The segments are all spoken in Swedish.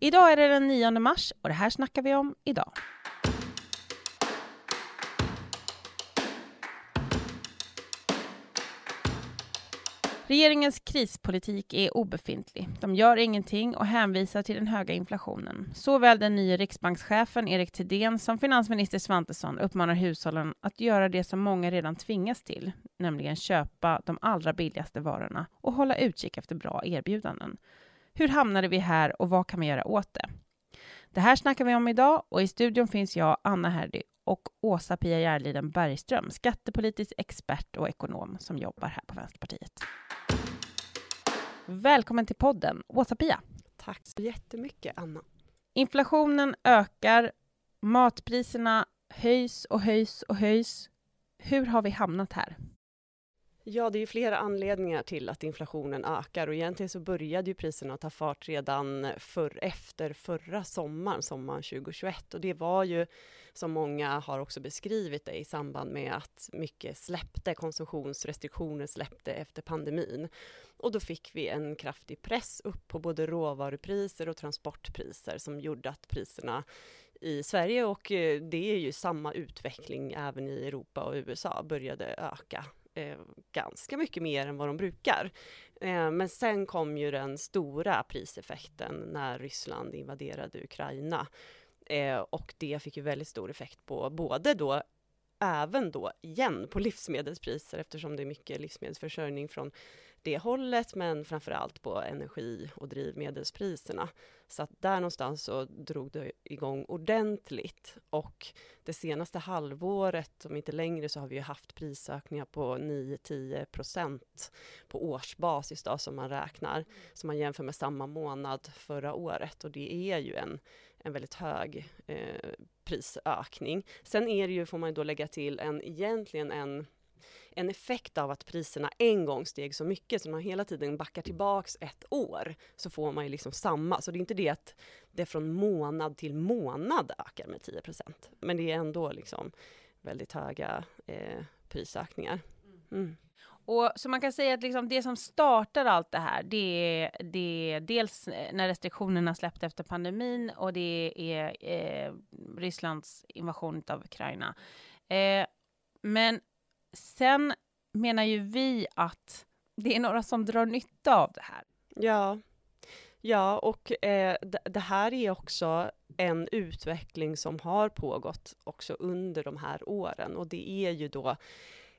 Idag är det den 9 mars och det här snackar vi om idag. Regeringens krispolitik är obefintlig. De gör ingenting och hänvisar till den höga inflationen. Såväl den nya riksbankschefen Erik Thedéen som finansminister Svantesson uppmanar hushållen att göra det som många redan tvingas till, nämligen köpa de allra billigaste varorna och hålla utkik efter bra erbjudanden. Hur hamnade vi här och vad kan vi göra åt det? Det här snackar vi om idag och i studion finns jag, Anna Herdy och Åsa-Pia Järliden Bergström, skattepolitisk expert och ekonom som jobbar här på Vänsterpartiet. Välkommen till podden, Åsa-Pia. Tack så jättemycket, Anna. Inflationen ökar, matpriserna höjs och höjs och höjs. Hur har vi hamnat här? Ja, det är ju flera anledningar till att inflationen ökar. Och egentligen så började ju priserna ta fart redan för, efter förra sommaren, sommaren 2021 och det var ju som många har också beskrivit det i samband med att mycket släppte, konsumtionsrestriktioner släppte efter pandemin. Och då fick vi en kraftig press upp på både råvarupriser och transportpriser som gjorde att priserna i Sverige och eh, det är ju samma utveckling även i Europa och USA började öka eh, ganska mycket mer än vad de brukar. Eh, men sen kom ju den stora priseffekten när Ryssland invaderade Ukraina eh, och det fick ju väldigt stor effekt på både då även då igen på livsmedelspriser eftersom det är mycket livsmedelsförsörjning från det hållet, men framför allt på energi och drivmedelspriserna. Så att där någonstans så drog det igång ordentligt och det senaste halvåret, om inte längre, så har vi ju haft prisökningar på 9-10 procent på årsbasis då, som man räknar, som man jämför med samma månad förra året och det är ju en, en väldigt hög eh, prisökning. Sen är det ju, får man då lägga till, en egentligen en en effekt av att priserna en gång steg så mycket, så man hela tiden backar tillbaks ett år, så får man ju liksom samma. Så det är inte det att det från månad till månad ökar med 10% men det är ändå liksom väldigt höga eh, prisökningar. Mm. Och, så man kan säga att liksom det som startar allt det här, det är, det är dels när restriktionerna släppte efter pandemin och det är eh, Rysslands invasion av Ukraina. Eh, men Sen menar ju vi att det är några som drar nytta av det här. Ja, ja och eh, det här är också en utveckling som har pågått också under de här åren och det är ju då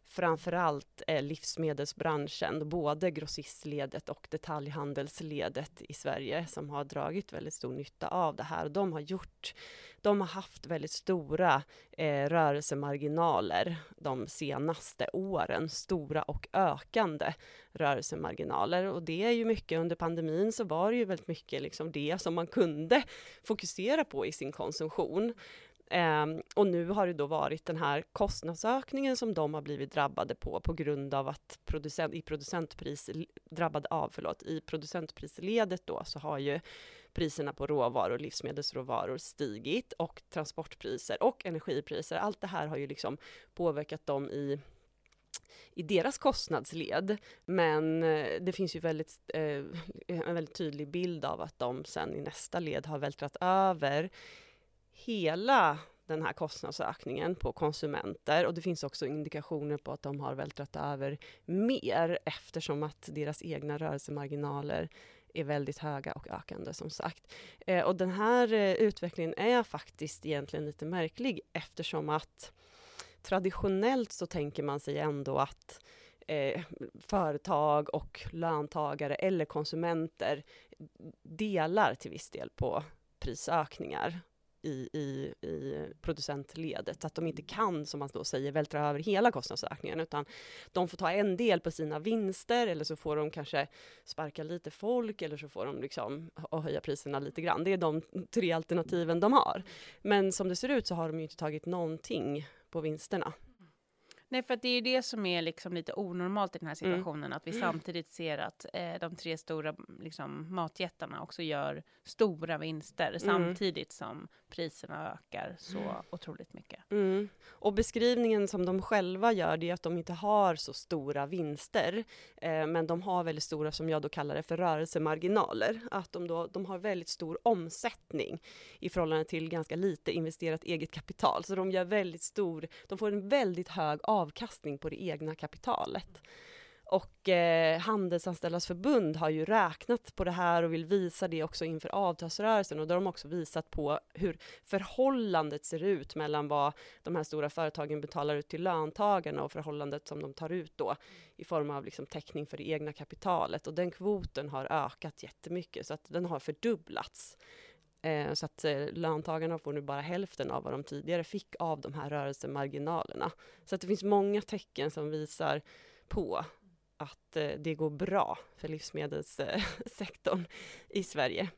framförallt eh, livsmedelsbranschen, både grossistledet och detaljhandelsledet i Sverige som har dragit väldigt stor nytta av det här. De har gjort, de har haft väldigt stora eh, rörelsemarginaler de senaste åren, stora och ökande rörelsemarginaler och det är ju mycket under pandemin så var det ju väldigt mycket liksom det som man kunde fokusera på i sin konsumtion. Um, och nu har det då varit den här kostnadsökningen som de har blivit drabbade på, på grund av att producent, i producentpris, drabbade av, förlåt, i producentprisledet då så har ju priserna på råvaror, livsmedelsråvaror stigit och transportpriser och energipriser, allt det här har ju liksom påverkat dem i i deras kostnadsled. Men eh, det finns ju väldigt, eh, en väldigt tydlig bild av att de sen i nästa led har vältrat över hela den här kostnadsökningen på konsumenter och det finns också indikationer på att de har vältrat över mer eftersom att deras egna rörelsemarginaler är väldigt höga och ökande som sagt. Eh, och den här eh, utvecklingen är faktiskt egentligen lite märklig eftersom att traditionellt så tänker man sig ändå att eh, företag och löntagare eller konsumenter delar till viss del på prisökningar i, i, i producentledet. Att de inte kan, som man då säger, vältra över hela kostnadsökningen, utan de får ta en del på sina vinster, eller så får de kanske sparka lite folk, eller så får de liksom höja priserna lite grann. Det är de tre alternativen de har. Men som det ser ut så har de ju inte tagit någonting på vinsterna. Nej, för det är ju det som är liksom lite onormalt i den här Mm. situationen, att vi samtidigt ser att eh, de tre stora liksom, matjättarna också gör stora vinster Mm. samtidigt som priserna ökar så otroligt mycket. Mm. Och beskrivningen som de själva gör, det är att de inte har så stora vinster, eh, men de har väldigt stora, som jag då kallar det för rörelsemarginaler. Att de, då, de har väldigt stor omsättning i förhållande till ganska lite investerat eget kapital. Så de gör väldigt stor, de får en väldigt hög avkastning avkastning på det egna kapitalet. Och eh, Handelsanställdas förbund har ju räknat på det här och vill visa det också inför avtalsrörelsen och då har de också visat på hur förhållandet ser ut mellan vad de här stora företagen betalar ut till löntagarna och förhållandet som de tar ut då i form av liksom täckning för det egna kapitalet och den kvoten har ökat jättemycket så att den har fördubblats. Eh, så att eh, löntagarna får nu bara hälften av vad de tidigare fick av de här rörelsemarginalerna. Så att det finns många tecken som visar på att eh, det går bra för livsmedelssektorn i Sverige.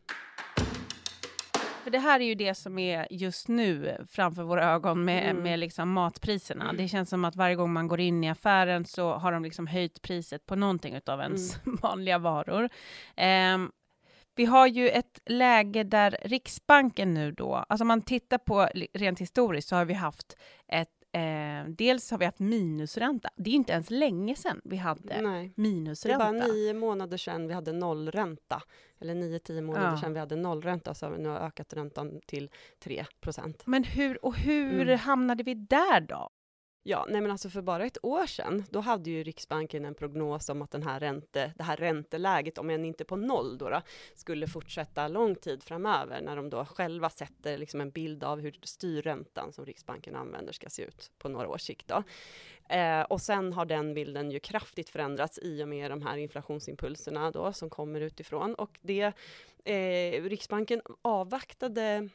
För det här är ju det som är just nu framför våra ögon med, Mm. med liksom matpriserna. Mm. Det känns som att varje gång man går in i affären så har de liksom höjt priset på någonting av ens vanliga varor. Ehm, vi har ju ett läge där Riksbanken nu då, alltså om man tittar på rent historiskt så har vi haft ett, eh, dels har vi haft minusränta. Det är inte ens länge sedan vi hade Nej. Det minusränta. bara nio månader sedan vi hade nollränta. Eller nio, tio månader Ja. sedan vi hade nollränta så har vi nu ökat räntan till 3 procent. Men hur, och hur Mm. hamnade vi där då? Ja, nej men alltså för bara ett år sedan, då hade ju Riksbanken en prognos om att den här ränte, det här ränteläget, om än inte på noll då, då skulle fortsätta lång tid framöver, när de då själva sätter liksom en bild av hur styrräntan som Riksbanken använder ska se ut på några års sikt. Då. Eh, och sen har den bilden ju kraftigt förändrats i och med de här inflationsimpulserna då, som kommer utifrån. Och det, eh, Riksbanken avvaktade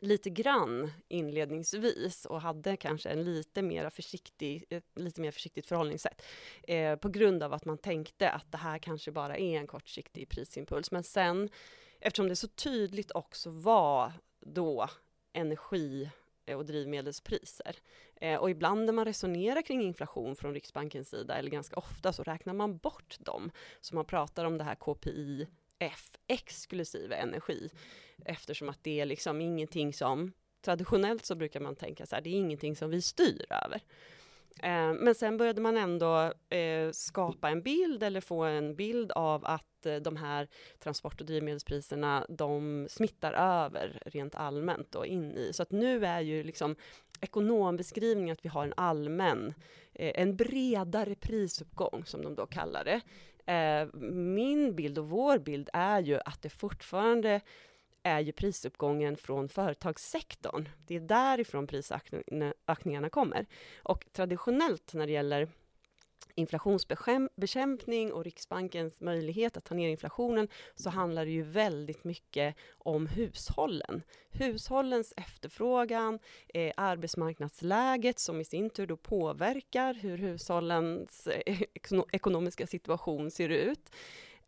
lite grann inledningsvis och hade kanske en lite mer försiktig, ett lite mer försiktigt förhållningssätt eh, på grund av att man tänkte att det här kanske bara är en kortsiktig prisimpuls. Men sen, eftersom det så tydligt också var då energi eh, och drivmedelspriser. Eh, och ibland när man resonerar kring inflation från Riksbankens sida, eller ganska ofta, så räknar man bort dem. Så man pratar om det här KPI F exklusive energi eftersom att det är liksom ingenting som traditionellt så brukar man tänka så här, det är ingenting som vi styr över. Eh, men sen började man ändå eh, skapa en bild eller få en bild av att eh, de här transport och drivmedelspriserna, de smittar över rent allmänt och in i. Så att nu är ju liksom ekonombeskrivningen att vi har en allmän, eh, en bredare prisuppgång som de då kallar det. Eh, min bild och vår bild är ju att det fortfarande är ju prisuppgången från företagssektorn. Det är därifrån prisökningarna kommer. Och traditionellt när det gäller inflationsbekämpning och Riksbankens möjlighet att ta ner inflationen så handlar det ju väldigt mycket om hushållen. Hushållens efterfrågan, eh, arbetsmarknadsläget som i sin tur då påverkar hur hushållens eh, ekonomiska situation ser ut.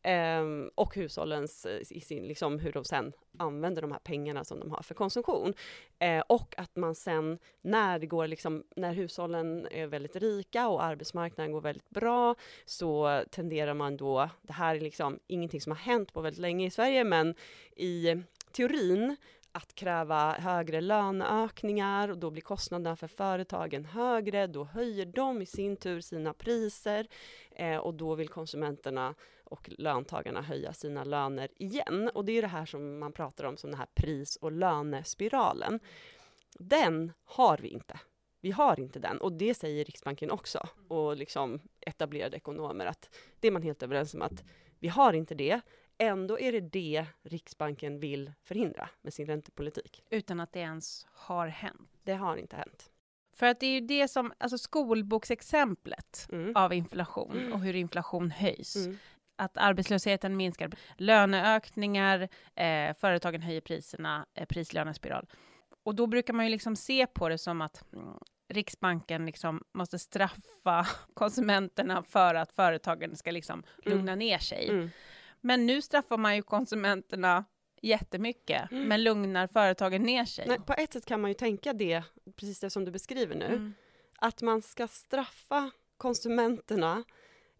Ehm, och hushållens, eh, i sin, liksom, hur de sen använder de här pengarna som de har för konsumtion. Eh, och att man sen, när det går liksom, när hushållen är väldigt rika och arbetsmarknaden går väldigt bra, så tenderar man då, det här är liksom ingenting som har hänt på väldigt länge i Sverige, men i teorin att kräva högre löneökningar och då blir kostnaderna för företagen högre. Då höjer de i sin tur sina priser eh, och då vill konsumenterna och löntagarna höja sina löner igen. Och det är det här som man pratar om som den här pris och lönespiralen. Den har vi inte. Vi har inte den och det säger Riksbanken också och liksom etablerade ekonomer att det är man helt överens om att vi har inte det. Ändå är det det Riksbanken vill förhindra med sin räntepolitik. Utan att det ens har hänt. Det har inte hänt. För att det är ju det som, alltså skolboksexemplet Mm. av inflation och hur inflation höjs. Mm. Att arbetslösheten minskar, löneökningar, eh, företagen höjer priserna, eh, prislönespiral. Och då brukar man ju liksom se på det som att mm, Riksbanken liksom måste straffa konsumenterna för att företagen ska liksom lugna ner sig. Mm. Men nu straffar man ju konsumenterna jättemycket, Mm. men lugnar företagen ner sig. Nej, på ett sätt kan man ju tänka det, precis det som du beskriver nu, Mm. att man ska straffa konsumenterna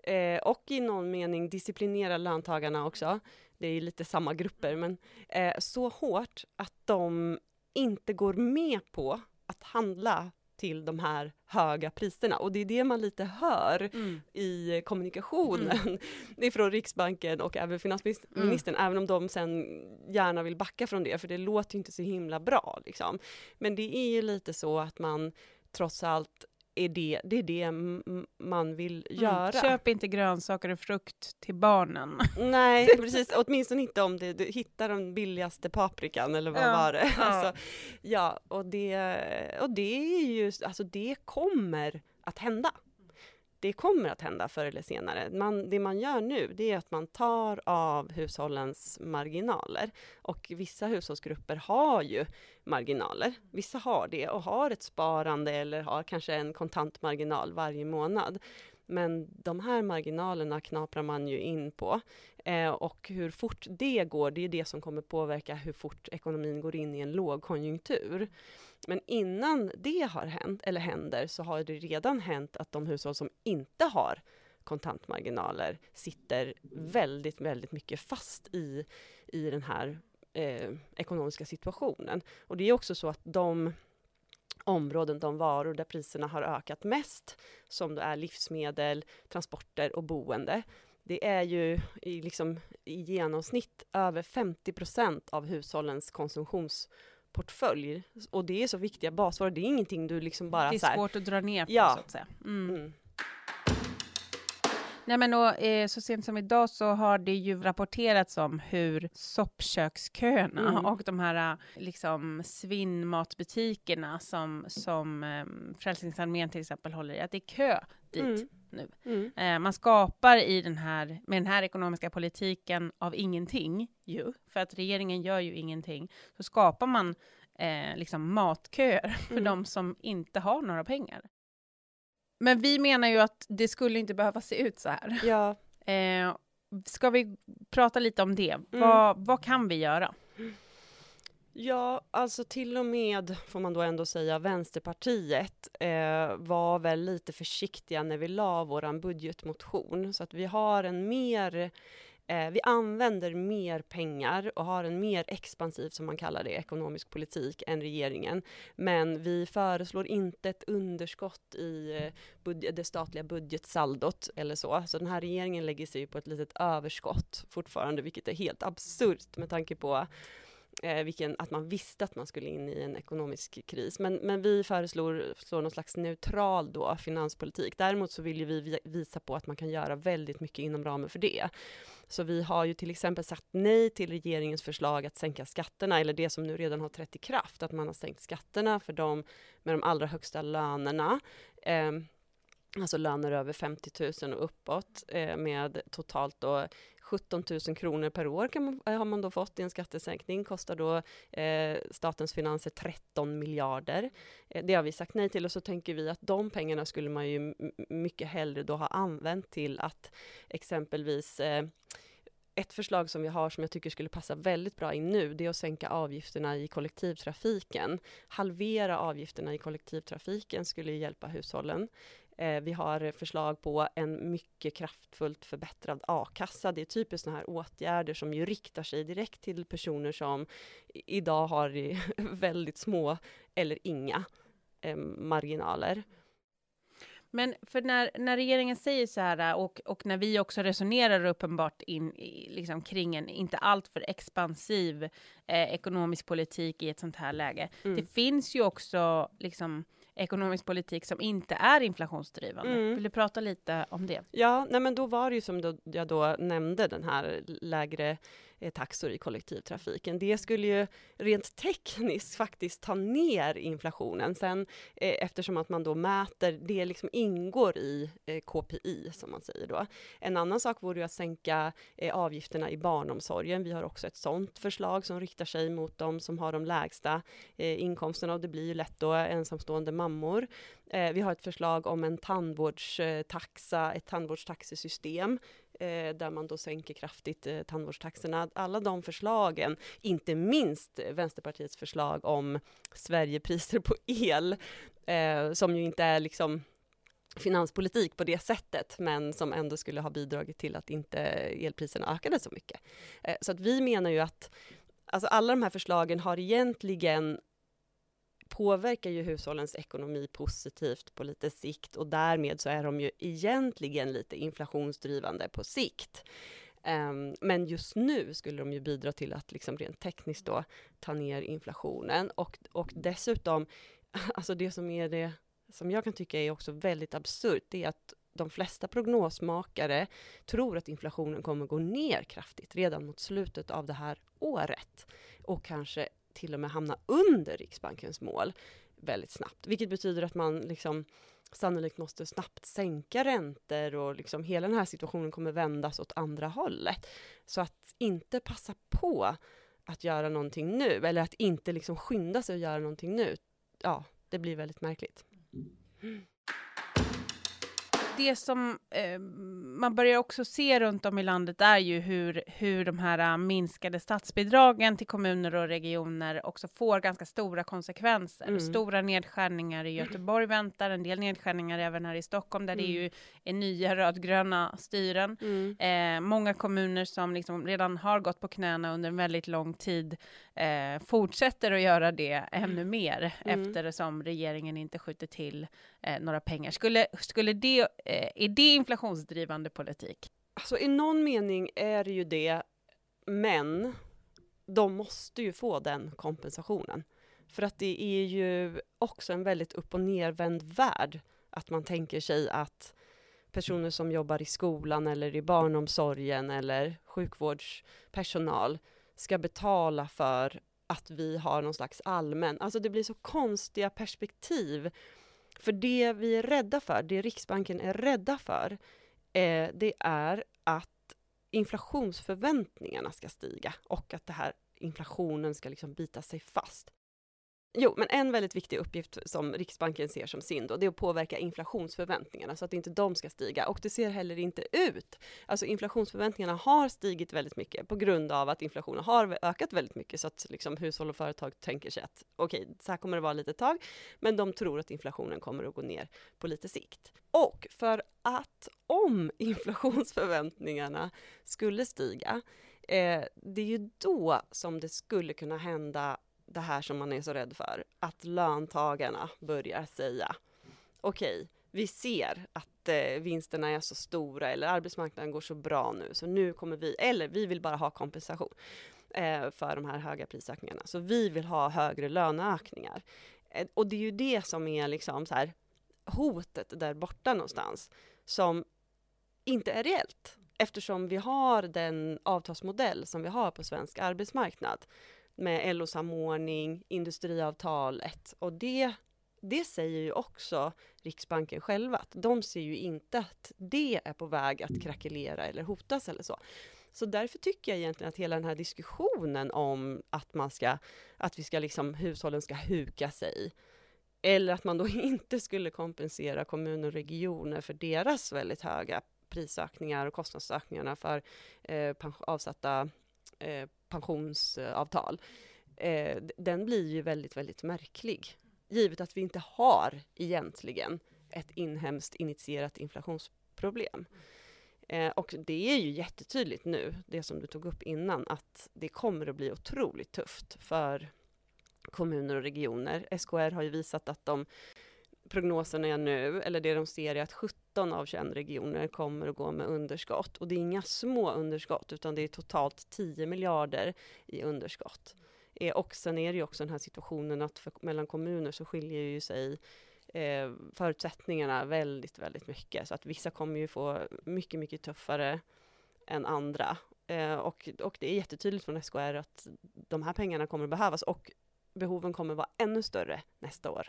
eh, och i någon mening disciplinera löntagarna också, det är lite samma grupper, men eh, så hårt att de inte går med på att handla till de här höga priserna. Och det är det man lite hör mm. i kommunikationen mm. ifrån Riksbanken och även finansministern, mm. även om de sen gärna vill backa från det, för det låter inte så himla bra. Liksom. Men det är ju lite så att man trots allt är det, det är det man vill mm. göra. Köp inte grönsaker och frukt till barnen. Nej, precis. Åtminstone inte om det, du hittar den billigaste paprikan eller vad ja. var det? Ja. Alltså, ja, och det, och det är ju, alltså det kommer att hända det kommer att hända förr eller senare. Man, det man gör nu, det är att man tar av hushållens marginaler. Och vissa hushållsgrupper har ju marginaler. Vissa har det och har ett sparande eller har kanske en kontantmarginal varje månad. Men de här marginalerna knaprar man ju in på. Eh, och hur fort det går, det är det som kommer påverka hur fort ekonomin går in i en lågkonjunktur. Men innan det har hänt, eller händer, så har det redan hänt att de hushåll som inte har kontantmarginaler sitter väldigt, väldigt mycket fast i, i den här eh, ekonomiska situationen. Och det är också så att de områden, de varor där priserna har ökat mest, som då är livsmedel, transporter och boende, det är ju i, liksom, i genomsnitt över 50 procent av hushållens konsumtions konsumtionsportfölj. Och det är så viktiga basvaror, det är ingenting du liksom bara... Det är svårt att dra ner på, ja. så att säga. Mm. Mm. Nej, men och, eh, så sent som idag så har det ju rapporterats om hur soppköksköerna mm. och de här liksom svinnmatbutikerna som, som eh, Frälsningsarmén till exempel håller i, att det är kö dit mm. Nu. Mm. Eh, man skapar i den här, med den här ekonomiska politiken av ingenting ju, för att regeringen gör ju ingenting, så skapar man eh, liksom matköer för mm. de som inte har några pengar. Men vi menar ju att det skulle inte behöva se ut så här. Ja. Eh, ska vi prata lite om det? Mm. Vad, vad kan vi göra? Ja, alltså till och med, får man då ändå säga, Vänsterpartiet eh, var väl lite försiktiga när vi la vår budgetmotion. Så att vi har en mer Eh, vi använder mer pengar och har en mer expansiv, som man kallar det, ekonomisk politik än regeringen. Men vi föreslår inte ett underskott i eh, budget, det statliga budgetsaldot eller så. Så den här regeringen lägger sig på ett litet överskott fortfarande, vilket är helt absurt med tanke på eh, vilken, att man visste att man skulle in i en ekonomisk kris. Men, men vi föreslår slår någon slags neutral då, finanspolitik. Däremot så vill vi visa på att man kan göra väldigt mycket inom ramen för det. Så vi har ju till exempel sagt nej till regeringens förslag att sänka skatterna, eller det som nu redan har trätt i kraft, att man har sänkt skatterna för de med de allra högsta lönerna. Eh, alltså löner över 50 000 och uppåt eh, med totalt då 17 000 kronor per år kan man, eh, har man då fått i en skattesänkning, kostar då eh, statens finanser 13 miljarder. Eh, det har vi sagt nej till och så tänker vi att de pengarna skulle man ju mycket hellre då ha använt till att exempelvis eh, ett förslag som vi har som jag tycker skulle passa väldigt bra in nu, det är att sänka avgifterna i kollektivtrafiken. Halvera avgifterna i kollektivtrafiken skulle hjälpa hushållen. Eh, vi har förslag på en mycket kraftfullt förbättrad a-kassa. Det är typiskt sådana här åtgärder som ju riktar sig direkt till personer som idag har väldigt små eller inga eh, marginaler. Men för när, när regeringen säger så här och, och när vi också resonerar uppenbart in, liksom kring en inte alltför expansiv eh, ekonomisk politik i ett sånt här läge. Mm. Det finns ju också liksom ekonomisk politik som inte är inflationsdrivande. Mm. Vill du prata lite om det? Ja, nej men då var det ju som då, jag då nämnde den här lägre Eh, taxor i kollektivtrafiken. Det skulle ju rent tekniskt faktiskt ta ner inflationen. Sen eh, eftersom att man då mäter, det liksom ingår i eh, KPI som man säger då. En annan sak vore ju att sänka avgifterna i barnomsorgen. Vi har också ett sådant förslag som riktar sig mot de som har de lägsta inkomsterna och det blir ju lätt då ensamstående mammor. Vi har ett förslag om en tandvårdstaxa, ett tandvårdstaxesystem eh, där man då sänker kraftigt eh, tandvårdstaxorna. Alla de förslagen, inte minst Vänsterpartiets förslag om Sverigepriser på el, eh, som ju inte är liksom finanspolitik på det sättet, men som ändå skulle ha bidragit till att inte elpriserna ökade så mycket. Eh, så att vi menar ju att alltså alla de här förslagen har egentligen påverkar ju hushållens ekonomi positivt på lite sikt och därmed så är de ju egentligen lite inflationsdrivande på sikt. Um, men just nu skulle de ju bidra till att liksom rent tekniskt då ta ner inflationen och, och dessutom, alltså det som är det som jag kan tycka är också väldigt absurt, det är att de flesta prognosmakare tror att inflationen kommer gå ner kraftigt redan mot slutet av det här året och kanske till och med hamna under Riksbankens mål väldigt snabbt, vilket betyder att man liksom sannolikt måste snabbt sänka räntor och liksom hela den här situationen kommer vändas åt andra hållet. Så att inte passa på att göra någonting nu, eller att inte liksom skynda sig att göra någonting nu, ja, det blir väldigt märkligt. Mm det som eh, man börjar också se runt om i landet är ju hur, hur de här uh, minskade statsbidragen till kommuner och regioner också får ganska stora konsekvenser. Mm. Stora nedskärningar i Göteborg väntar, en del nedskärningar även här i Stockholm, där mm. det ju är nya rödgröna styren. Mm. Eh, många kommuner som liksom redan har gått på knäna under en väldigt lång tid eh, fortsätter att göra det ännu mer, mm. eftersom regeringen inte skjuter till eh, några pengar. Skulle, skulle det, eh, är det inflationsdrivande politik? Alltså i någon mening är det ju det, men de måste ju få den kompensationen. För att det är ju också en väldigt upp och nervänd värld, att man tänker sig att personer som jobbar i skolan eller i barnomsorgen eller sjukvårdspersonal ska betala för att vi har någon slags allmän, alltså det blir så konstiga perspektiv för det vi är rädda för, det Riksbanken är rädda för, eh, det är att inflationsförväntningarna ska stiga och att det här inflationen ska liksom bita sig fast. Jo, men en väldigt viktig uppgift som Riksbanken ser som sin då, det är att påverka inflationsförväntningarna så att inte de ska stiga. Och det ser heller inte ut. Alltså inflationsförväntningarna har stigit väldigt mycket på grund av att inflationen har ökat väldigt mycket så att liksom hushåll och företag tänker sig att okej, okay, så här kommer det vara lite tag, men de tror att inflationen kommer att gå ner på lite sikt. Och för att om inflationsförväntningarna skulle stiga, eh, det är ju då som det skulle kunna hända det här som man är så rädd för, att löntagarna börjar säga okej, okay, vi ser att eh, vinsterna är så stora eller arbetsmarknaden går så bra nu, så nu kommer vi, eller vi vill bara ha kompensation eh, för de här höga prisökningarna, så vi vill ha högre löneökningar. Eh, och det är ju det som är liksom så här hotet där borta någonstans, som inte är reellt eftersom vi har den avtalsmodell som vi har på svensk arbetsmarknad med LO-samordning, industriavtalet och det, det säger ju också Riksbanken själva att de ser ju inte att det är på väg att krackelera eller hotas eller så. Så därför tycker jag egentligen att hela den här diskussionen om att man ska, att vi ska liksom, hushållen ska huka sig, eller att man då inte skulle kompensera kommuner och regioner för deras väldigt höga prisökningar och kostnadsökningarna för eh, avsatta eh, pensionsavtal, eh, den blir ju väldigt, väldigt märklig. Givet att vi inte har egentligen ett inhemskt initierat inflationsproblem. Eh, och det är ju jättetydligt nu, det som du tog upp innan, att det kommer att bli otroligt tufft för kommuner och regioner. SKR har ju visat att de prognoserna är nu, eller det de ser är att 17 av 21 regioner kommer att gå med underskott. Och det är inga små underskott, utan det är totalt 10 miljarder i underskott. Eh, och sen är det ju också den här situationen att för, mellan kommuner så skiljer ju sig eh, förutsättningarna väldigt, väldigt mycket. Så att vissa kommer ju få mycket, mycket tuffare än andra. Eh, och, och det är jättetydligt från SKR att de här pengarna kommer att behövas och behoven kommer att vara ännu större nästa år.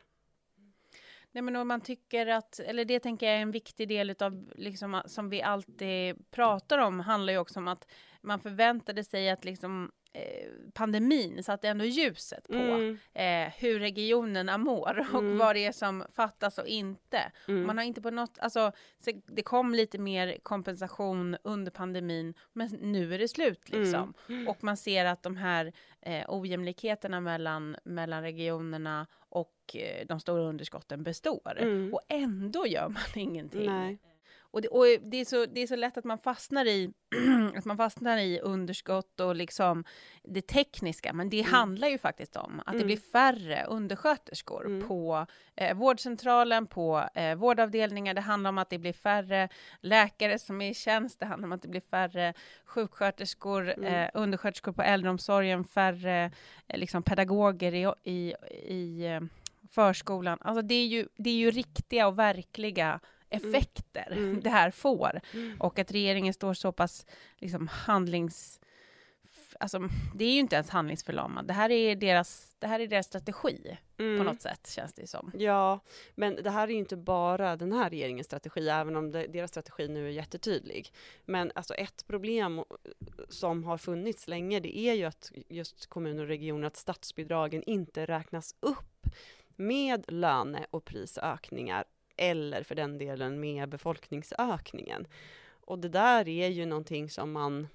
Nej, men om man tycker att, eller det tänker jag är en viktig del av, liksom, som vi alltid pratar om, handlar ju också om att man förväntade sig att liksom eh, pandemin satte ändå ljuset på Mm. eh, hur regionerna mår och Mm. vad det är som fattas och inte. Mm. Man har inte på något, alltså så det kom lite mer kompensation under pandemin, men nu är det slut liksom. Mm. Och man ser att de här eh, ojämlikheterna mellan, mellan regionerna och eh, de stora underskotten består. Mm. Och ändå gör man ingenting. Nej. Och, det, och det, är så, det är så lätt att man fastnar i att man fastnar i underskott och liksom det tekniska, men det Mm. handlar ju faktiskt om att det Mm. blir färre undersköterskor Mm. på eh, vårdcentralen, på eh, vårdavdelningar. Det handlar om att det blir färre läkare som är i tjänst. Det handlar om att det blir färre sjuksköterskor, Mm. eh, undersköterskor på äldreomsorgen, färre eh, liksom pedagoger i, i, i eh, förskolan. Alltså det är, ju, det är ju riktiga och verkliga effekter Mm. det här får. Mm. Och att regeringen står så pass liksom, handlings... Alltså, det är ju inte ens handlingsförlamad. Det här är deras, det här är deras strategi på Mm. något sätt, känns det som. Ja, men det här är ju inte bara den här regeringens strategi, även om det, deras strategi nu är jättetydlig. Men alltså ett problem som har funnits länge, det är ju att just kommuner och regioner, att statsbidragen inte räknas upp med löne och prisökningar, eller för den delen med befolkningsökningen. Och det där är ju någonting som man,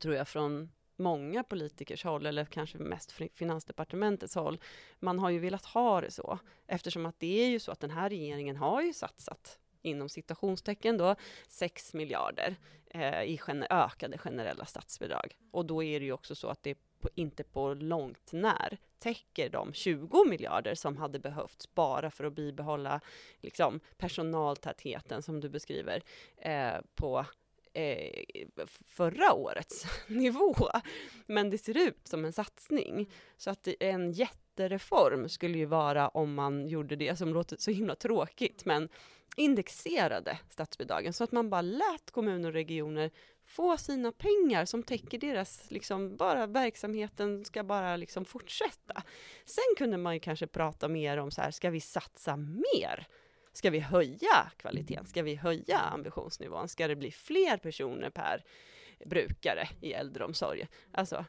tror jag, från många politikers håll, eller kanske mest Finansdepartementets håll, man har ju velat ha det så. Eftersom att det är ju så att den här regeringen har ju satsat inom citationstecken då 6 miljarder eh, i gener- ökade generella statsbidrag. Och då är det ju också så att det på, inte på långt när täcker de 20 miljarder som hade behövts bara för att bibehålla liksom, personaltätheten som du beskriver eh, på eh, förra årets nivå. Men det ser ut som en satsning. Så att en jättereform skulle ju vara om man gjorde det som låter så himla tråkigt, men indexerade statsbidragen så att man bara lät kommuner och regioner få sina pengar som täcker deras, liksom bara verksamheten ska bara liksom fortsätta. Sen kunde man ju kanske prata mer om så här, ska vi satsa mer? Ska vi höja kvaliteten? Ska vi höja ambitionsnivån? Ska det bli fler personer per brukare i äldreomsorgen? Alltså,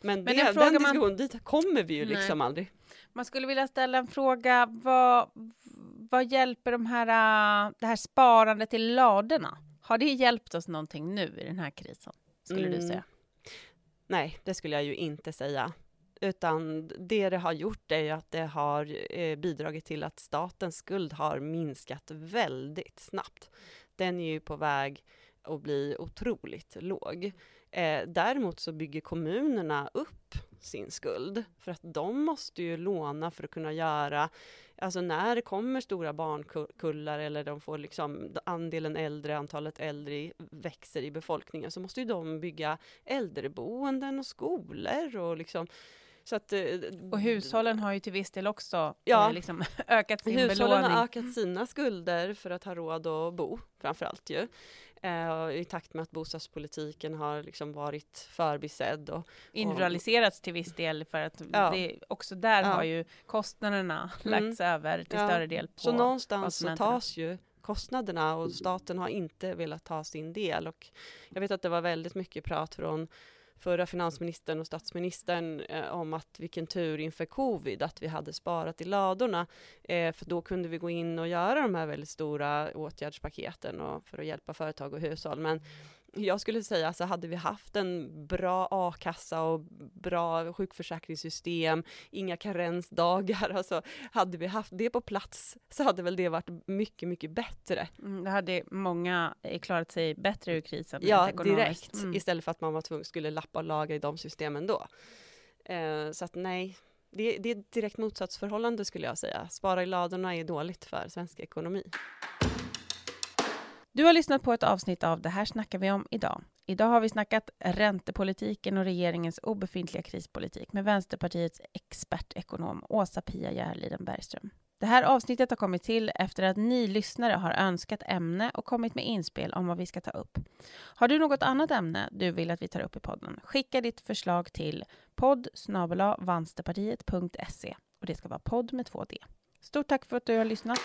men, Men det, en den fråga man- diskussionen, dit kommer vi ju Nej. liksom aldrig. Man skulle vilja ställa en fråga. Vad, vad hjälper de här, äh, det här sparandet i ladorna? Har det hjälpt oss någonting nu i den här krisen? Skulle du Mm. säga? Nej, det skulle jag ju inte säga. Utan det det har gjort är ju att det har eh, bidragit till att statens skuld har minskat väldigt snabbt. Den är ju på väg att bli otroligt låg. Eh, däremot så bygger kommunerna upp sin skuld för att de måste ju låna för att kunna göra Alltså när det kommer stora barnkullar eller de får liksom andelen äldre, antalet äldre växer i befolkningen så måste ju de bygga äldreboenden och skolor och liksom så att, eh, Och hushållen har ju till viss del också Ja. eh, liksom, ökat sin Hushållen belåning. har ökat sina skulder för att ha råd att bo, framförallt ju. Eh, I takt med att bostadspolitiken har liksom varit förbisedd. Och, individualiserats till viss del för att Ja. det, också där Ja. har ju kostnaderna Mm. lagts över till Ja. större del på så någonstans så tas ju kostnaderna och staten har inte velat ta sin del. Och jag vet att det var väldigt mycket prat från förra finansministern och statsministern eh, om att vilken tur inför covid att vi hade sparat i ladorna. Eh, för då kunde vi gå in och göra de här väldigt stora åtgärdspaketen och för att hjälpa företag och hushåll. Men jag skulle säga, alltså hade vi haft en bra a-kassa och bra sjukförsäkringssystem, inga karensdagar, alltså hade vi haft det på plats så hade väl det varit mycket, mycket bättre. Mm, då hade många eh, klarat sig bättre ur krisen. Ja, direkt, Mm. istället för att man var tvungen, skulle lappa och laga i de systemen då. Eh, så att nej, det, det är ett direkt motsatsförhållande skulle jag säga. Spara i ladorna är dåligt för svensk ekonomi. Du har lyssnat på ett avsnitt av Det här snackar vi om idag. Idag har vi snackat räntepolitiken och regeringens obefintliga krispolitik med Vänsterpartiets expertekonom Åsa-Pia Järliden Bergström. Det här avsnittet har kommit till efter att ni lyssnare har önskat ämne och kommit med inspel om vad vi ska ta upp. Har du något annat ämne du vill att vi tar upp i podden? Skicka ditt förslag till podd och det ska vara podd med två D. Stort tack för att du har lyssnat